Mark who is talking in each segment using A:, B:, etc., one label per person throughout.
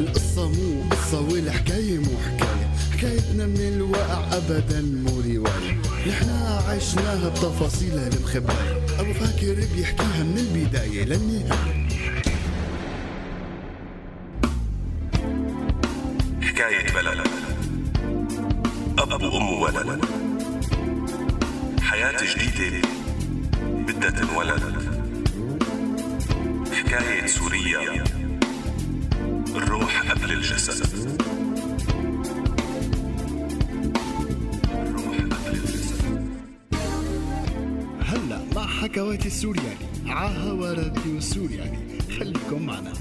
A: القصة مو قصة والحكاية مو حكاية. حكايتنا من الواقع أبدا مو رواية. نحنا عشناها بتفاصيلها المخباية أبو فاكر بيحكيها من البداية للنهاية.
B: حكاية بلد. أب وأم وولد. حياة جديدة. بدها تنولد حكاية سوريا الروح قبل الجسد. الروح قبل الجسد.
A: هلا مع حكواتي السورياني عاها راديو سورياني خليكم معنا.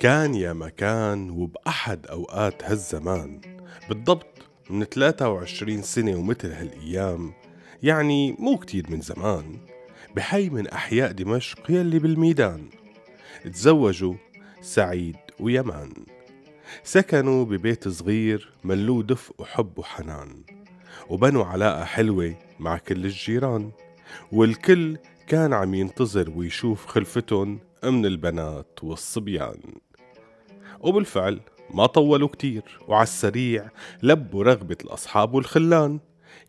C: كان يا مكان وبأحد أوقات هالزمان. بالضبط من 23 سنة ومثل هالأيام يعني مو كتير من زمان بحي من أحياء دمشق يلي بالميدان. تزوجوا سعيد ويمان. سكنوا ببيت صغير ملوه دفء وحب وحنان. وبنوا علاقة حلوة مع كل الجيران. والكل كان عم ينتظر ويشوف خلفتهم من البنات والصبيان. وبالفعل ما طولوا كتير وعلى السريع لبوا رغبة الأصحاب والخلان.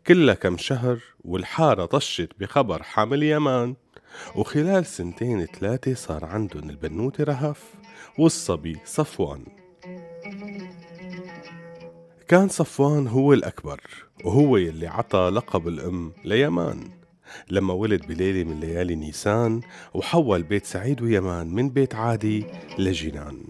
C: كلها كم شهر والحارة طشت بخبر حامل يمان وخلال سنتين ثلاثة صار عندهم البنوتة رهف والصبي صفوان. كان صفوان هو الأكبر وهو يلي عطى لقب الأم ليمان. لما ولد بليلة من ليالي نيسان وحول بيت سعيد ويمان من بيت عادي لجنان.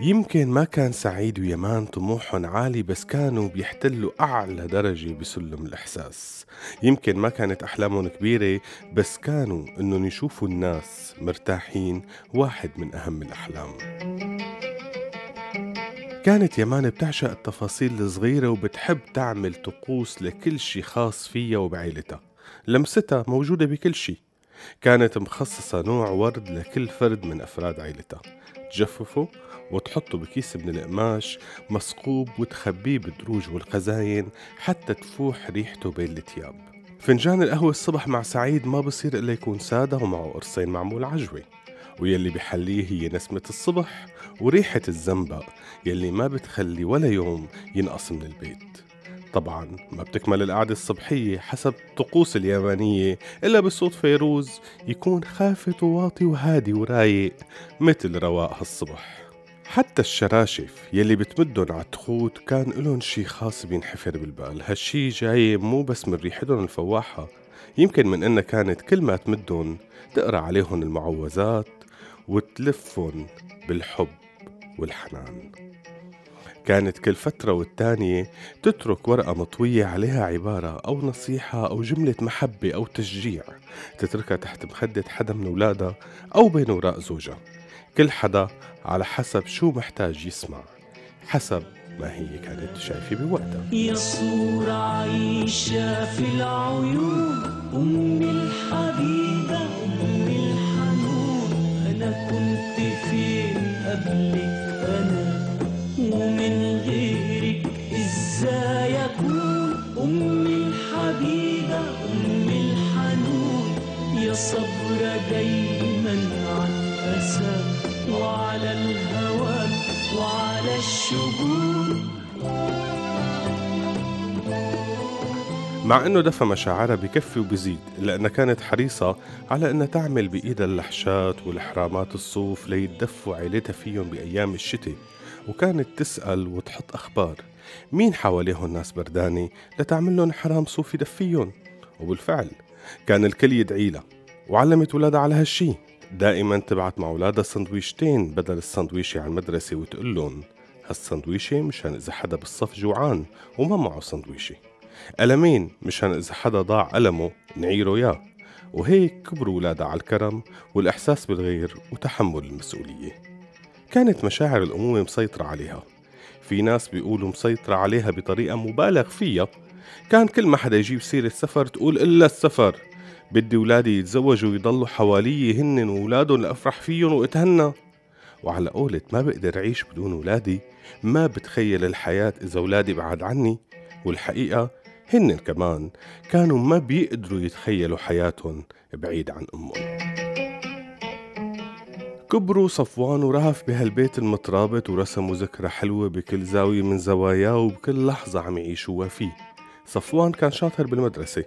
C: يمكن ما كان سعيد ويمان طموحهم عالي بس كانوا بيحتلوا أعلى درجة بسلم الإحساس. يمكن ما كانت أحلامهم كبيرة بس كانوا إنهم يشوفوا الناس مرتاحين واحد من أهم الأحلام. كانت يمان بتعشق التفاصيل الصغيرة وبتحب تعمل طقوس لكل شي خاص فيها وبعيلتها. لمستها موجودة بكل شي. كانت مخصصة نوع ورد لكل فرد من أفراد عيلتها. تجففه وتحطه بكيس من القماش مسقوب وتخبيه بالدروج والخزاين حتى تفوح ريحته بين التياب. فنجان القهوة الصبح مع سعيد ما بصير إلا يكون سادة ومعه قرصين معمول عجوة. ويلي بحليه هي نسمة الصبح وريحة الزنبق يلي ما بتخلي ولا يوم ينقص من البيت. طبعا ما بتكمل القعدة الصبحية حسب الطقوس اليابانية إلا بصوت فيروز يكون خافت وواطي وهادي ورايق مثل رواق هالصبح حتى الشراشف يلي بتمدن على كان إلهم شي خاص بينحفر بالبال. هالشي جاي مو بس من ريحتهم الفواحة يمكن من إنها كانت كل ما تمدن تقرأ عليهم المعوذات وتلفهم بالحب والحنان. كانت كل فترة والتانية تترك ورقة مطوية عليها عبارة أو نصيحة أو جملة محبة أو تشجيع تتركها تحت مخدة حدا من أولادها أو بين وراء زوجها. كل حدا على حسب شو محتاج يسمع حسب ما هي كانت شايفة بوقتها.
D: يا صورة عايشة في العيون أم الحبيبة أم الحنون. أنا كنت فين قبلك أنا ومن غيرك إزاي أكون؟ أم الحبيبة أم الحنون. يا صبرة دايما
C: مع إنه دفى مشاعرها بكفي وبزيد الا انها كانت حريصة على إنها تعمل بإيدها اللحشات والحرامات الصوف ليتدفوا عيلتها فيهم بأيام الشتاء وكانت تسأل وتحط أخبار. مين حواليهم ناس بردانة لتعمل لهم حرام صوف يدفيهم؟ وبالفعل كان الكل يدعي لها وعلمت ولادها على هالشي. دائما تبعت مع ولادها سندويشتين بدل السندويشة على المدرسة وتقول لهم هالسندويشة مشان إذا حدا بالصف جوعان وما معه سندويشة. قلمين مشان إذا حدا ضاع قلمه نعيره ياه وهيك كبروا ولادها على الكرم والإحساس بالغير وتحمل المسؤولية. كانت مشاعر الأمومة مسيطرة عليها. في ناس بيقولوا مسيطرة عليها بطريقة مبالغ فيها. كان كل ما حدا يجيب سيرة سفر تقول إلا السفر. بدي ولادي يتزوجوا ويضلوا حوالي هن وولادهم لأفرح فيهم وأتهنى. وعلى قولة ما بقدر أعيش بدون ولادي ما بتخيل الحياة إذا ولادي بعد عني. والحقيقة هن كمان كانوا ما بيقدروا يتخيلوا حياتهم بعيد عن أمهم. كبروا صفوان ورهف بهالبيت المترابط ورسموا ذكرى حلوة بكل زاوية من زواياه وبكل لحظة عم يعيشوها فيه. صفوان كان شاطر بالمدرسة.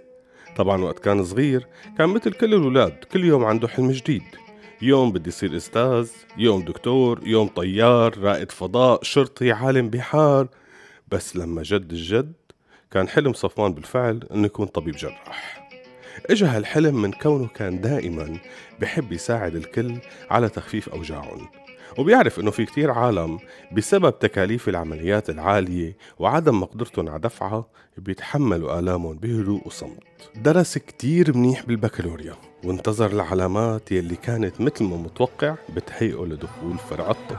C: طبعا وقت كان صغير كان مثل كل الأولاد كل يوم عنده حلم جديد. يوم بدي يصير أستاذ يوم دكتور يوم طيار رائد فضاء شرطي عالم بحار. بس لما جد الجد كان حلم صفوان بالفعل إنه يكون طبيب جراح. إجا هالحلم من كونه كان دائما بحب يساعد الكل على تخفيف أوجاعهم وبيعرف إنه في كتير عالم بسبب تكاليف العمليات العالية وعدم مقدرتهم على دفعها بيتحملوا آلامهم بهدوء وصمت. درس كتير منيح بالبكالوريا وانتظر العلامات يلي كانت مثل ما متوقع بتهيئه لدخول فرع الطب.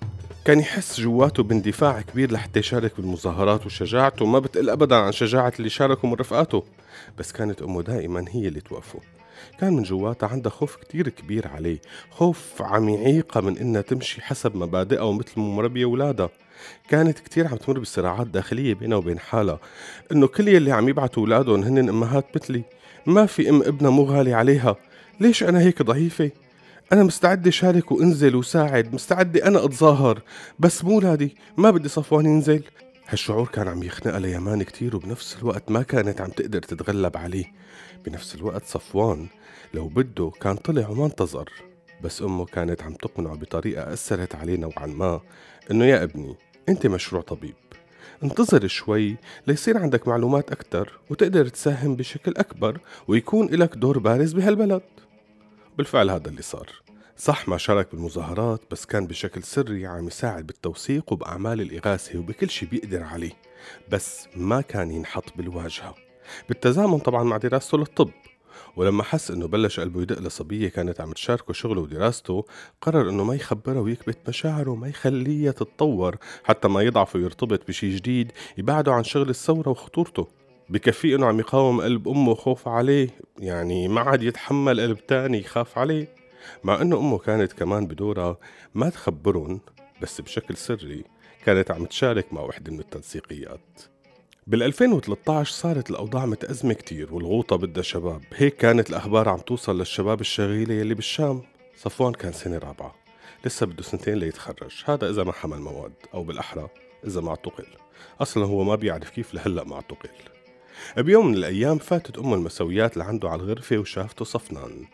C: كان يحس جواته باندفاع كبير لحتى يشارك بالمظاهرات وشجاعته ما بتقل أبدا عن شجاعة اللي شاركوا من رفقاته. بس كانت أمه دائما هي اللي توقفه. كان من جواته عندها خوف كتير كبير عليه خوف عم يعيقها من إنها تمشي حسب مبادئها ومثل مربية أولادها. كانت كتير عم تمر بصراعات داخلية بينها وبين حالها إنه كل يلي عم يبعتوا أولادهم هن أمهات مثلي. ما في أم ابنها مو غالي عليها. ليش أنا هيك ضعيفة؟ أنا مستعد أشارك وأنزل وساعد مستعد أنا أتظاهر بس مو ولادي ما بدي صفوان ينزل. هالشعور كان عم يخنقها ليمان كتير وبنفس الوقت ما كانت عم تقدر تتغلب عليه. بنفس الوقت صفوان لو بده كان طلع وما انتظر بس أمه كانت عم تقنعه بطريقة أثرت عليه نوعا ما إنه يا ابني أنت مشروع طبيب. انتظر شوي ليصير عندك معلومات أكتر وتقدر تساهم بشكل أكبر ويكون لك دور بارز بهالبلد. بالفعل هذا اللي صار. صح ما شارك بالمظاهرات بس كان بشكل سري عم يساعد بالتوثيق وبأعمال الإغاثة وبكل شي بيقدر عليه. بس ما كان ينحط بالواجهة. بالتزامن طبعا مع دراسته للطب. ولما حس إنه بلش قلبه يدق لصبية كانت عم تشاركه شغله ودراسته قرر إنه ما يخبرها ويكبت مشاعره ما يخليها تتطور حتى ما يضعف ويرتبط بشي جديد يبعده عن شغل الثورة وخطورته. بكفيه إنه عم يقاوم قلب أمه خوف عليه يعني ما عاد يتحمل قلب تاني يخاف عليه. مع إنه أمه كانت كمان بدورها ما تخبرهم بس بشكل سري كانت عم تشارك مع وحدة من التنسيقيات. بال 2013 صارت الأوضاع متأزمة كتير والغوطة بدها شباب. هيك كانت الأخبار عم توصل للشباب الشغيلة يلي بالشام. صفوان كان سنة رابعة لسه بده سنتين ليتخرج. هذا إذا ما حمل مواد أو بالأحرى إذا ما اعتقل. أصلا هو ما بيعرف كيف لهلأ ما اعتقل. بيوم من الأيام فاتت أمه المسويات لعنده على الغرفة وشافته صفنان.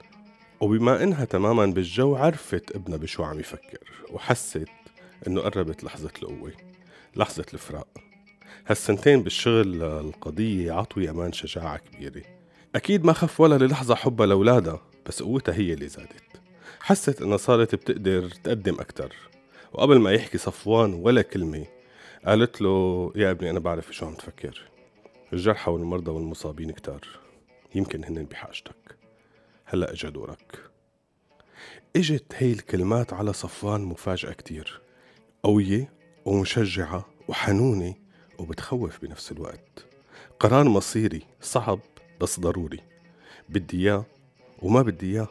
C: وبما إنها تماما بالجو عرفت ابنها بشو عم يفكر وحست إنه قربت لحظة القوة لحظة الفراق. هالسنتين بالشغل القضية عطوا يمان شجاعة كبيرة. أكيد ما خف ولا للحظة حبها لأولادها بس قوتها هي اللي زادت. حست إنها صارت بتقدر تقدم أكتر. وقبل ما يحكي صفوان ولا كلمة قالت له يا ابني أنا بعرف شو عم تفكر. الجرحى والمرضى والمصابين كتار. يمكن هن بحاجتك. هلأ اجا دورك. اجت هي الكلمات على صفوان مفاجأة كتير. قوية ومشجعة وحنونة وبتخوف بنفس الوقت. قرار مصيري صعب بس ضروري. بدي اياه وما بدي اياه.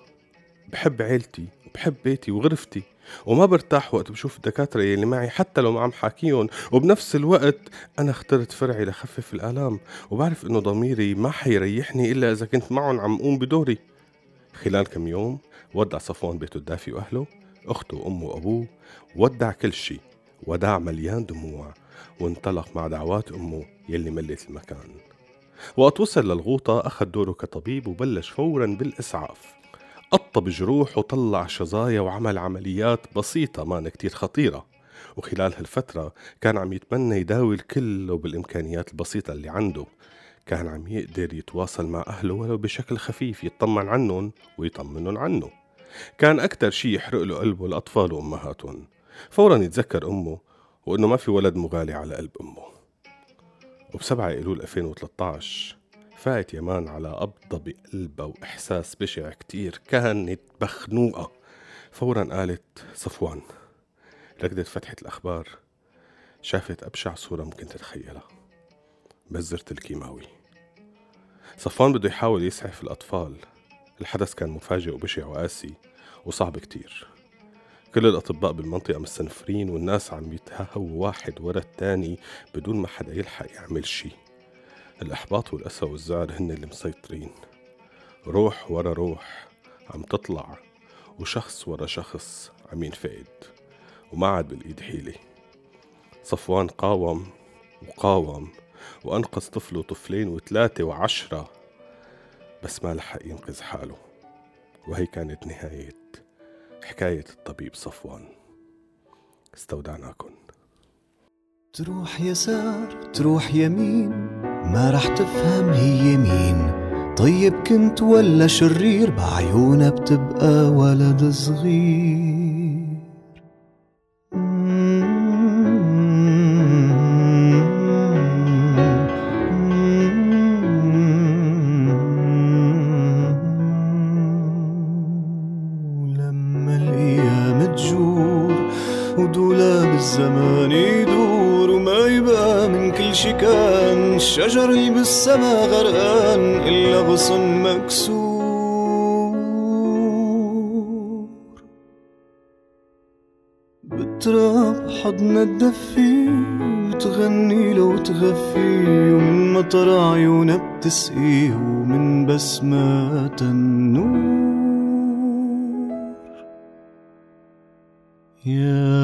C: بحب عيلتي وبحب بيتي وغرفتي. وما برتاح وقت بشوف الدكاترة يلي معي حتى لو ما عم حاكيهم وبنفس الوقت أنا اخترت فرعي لخفف الآلام وبعرف إنه ضميري ما حيريحني إلا إذا كنت معهم عم قوم بدوري. خلال كم يوم ودع صفوان بيته الدافي وأهله أخته وأمه وأبوه ودع كل شي وداع مليان دموع وانطلق مع دعوات أمه يلي ملت المكان. وقت وصل للغوطة أخذ دوره كطبيب وبلش فورا بالإسعاف. قطب جروح وطلع شظايا وعمل عمليات بسيطة ما كتير خطيرة. وخلال هالفترة كان عم يتمنى يداوي الكل وبالإمكانيات البسيطة اللي عنده. كان عم يقدر يتواصل مع أهله ولو بشكل خفيف يطمن عنهم ويطمنهم عنه. كان أكتر شي يحرق له قلبه الأطفال وأمهاتهم. فورا يتذكر أمه وإنه ما في ولد مغالي على قلب أمه. وبسبعة إيلول 2013 فاقت يمان على قبضة بقلبها وإحساس بشع كتير. كانت مخنوقة فورا قالت صفوان ركضت فتحت الأخبار. شافت أبشع صورة ممكن تتخيلها. بزرة الكيماوي. صفوان بده يحاول يسعف الأطفال. الحدث كان مفاجئ وبشع وقاسي وصعب كتير. كل الأطباء بالمنطقة مستنفرين والناس عم يتهاهوا واحد ورا التاني بدون ما حدا يلحق يعمل شي. الإحباط والأسى والزعل هن اللي مسيطرين. روح ورا روح عم تطلع وشخص ورا شخص عم ينفقد وما عاد بالإيد حيلة. صفوان قاوم وقاوم وأنقذ طفل وطفلين وثلاثة وعشرة بس ما لحق ينقذ حاله. وهي كانت نهاية حكاية الطبيب صفوان. استودعناكم
E: تروح يسار تروح يمين ما رح تفهم هي مين. طيب كنت ولا شرير؟ بعيونها بتبقى ولد صغير. ولما الأيام تجور ودولاب الزمان يدور كل شي كان الشجر بالسما غرقان إلا غصن مكسور. بتراب حضن الدفي وتغني له وتغفي ومن مطر عيونها بتسقي ومن بسمات النور. يا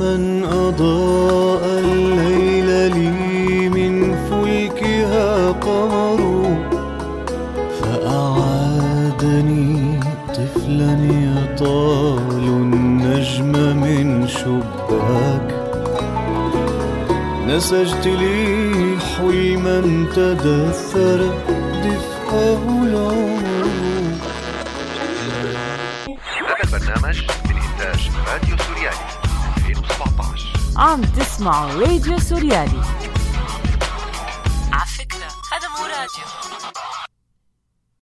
E: من أضاء من شباك. نسجت لي حلما تدثر دفئه العمر
F: هذا البرنامج من إنتاج راديو سوريالي 2017
G: عم تسمعوا راديو سوريالي.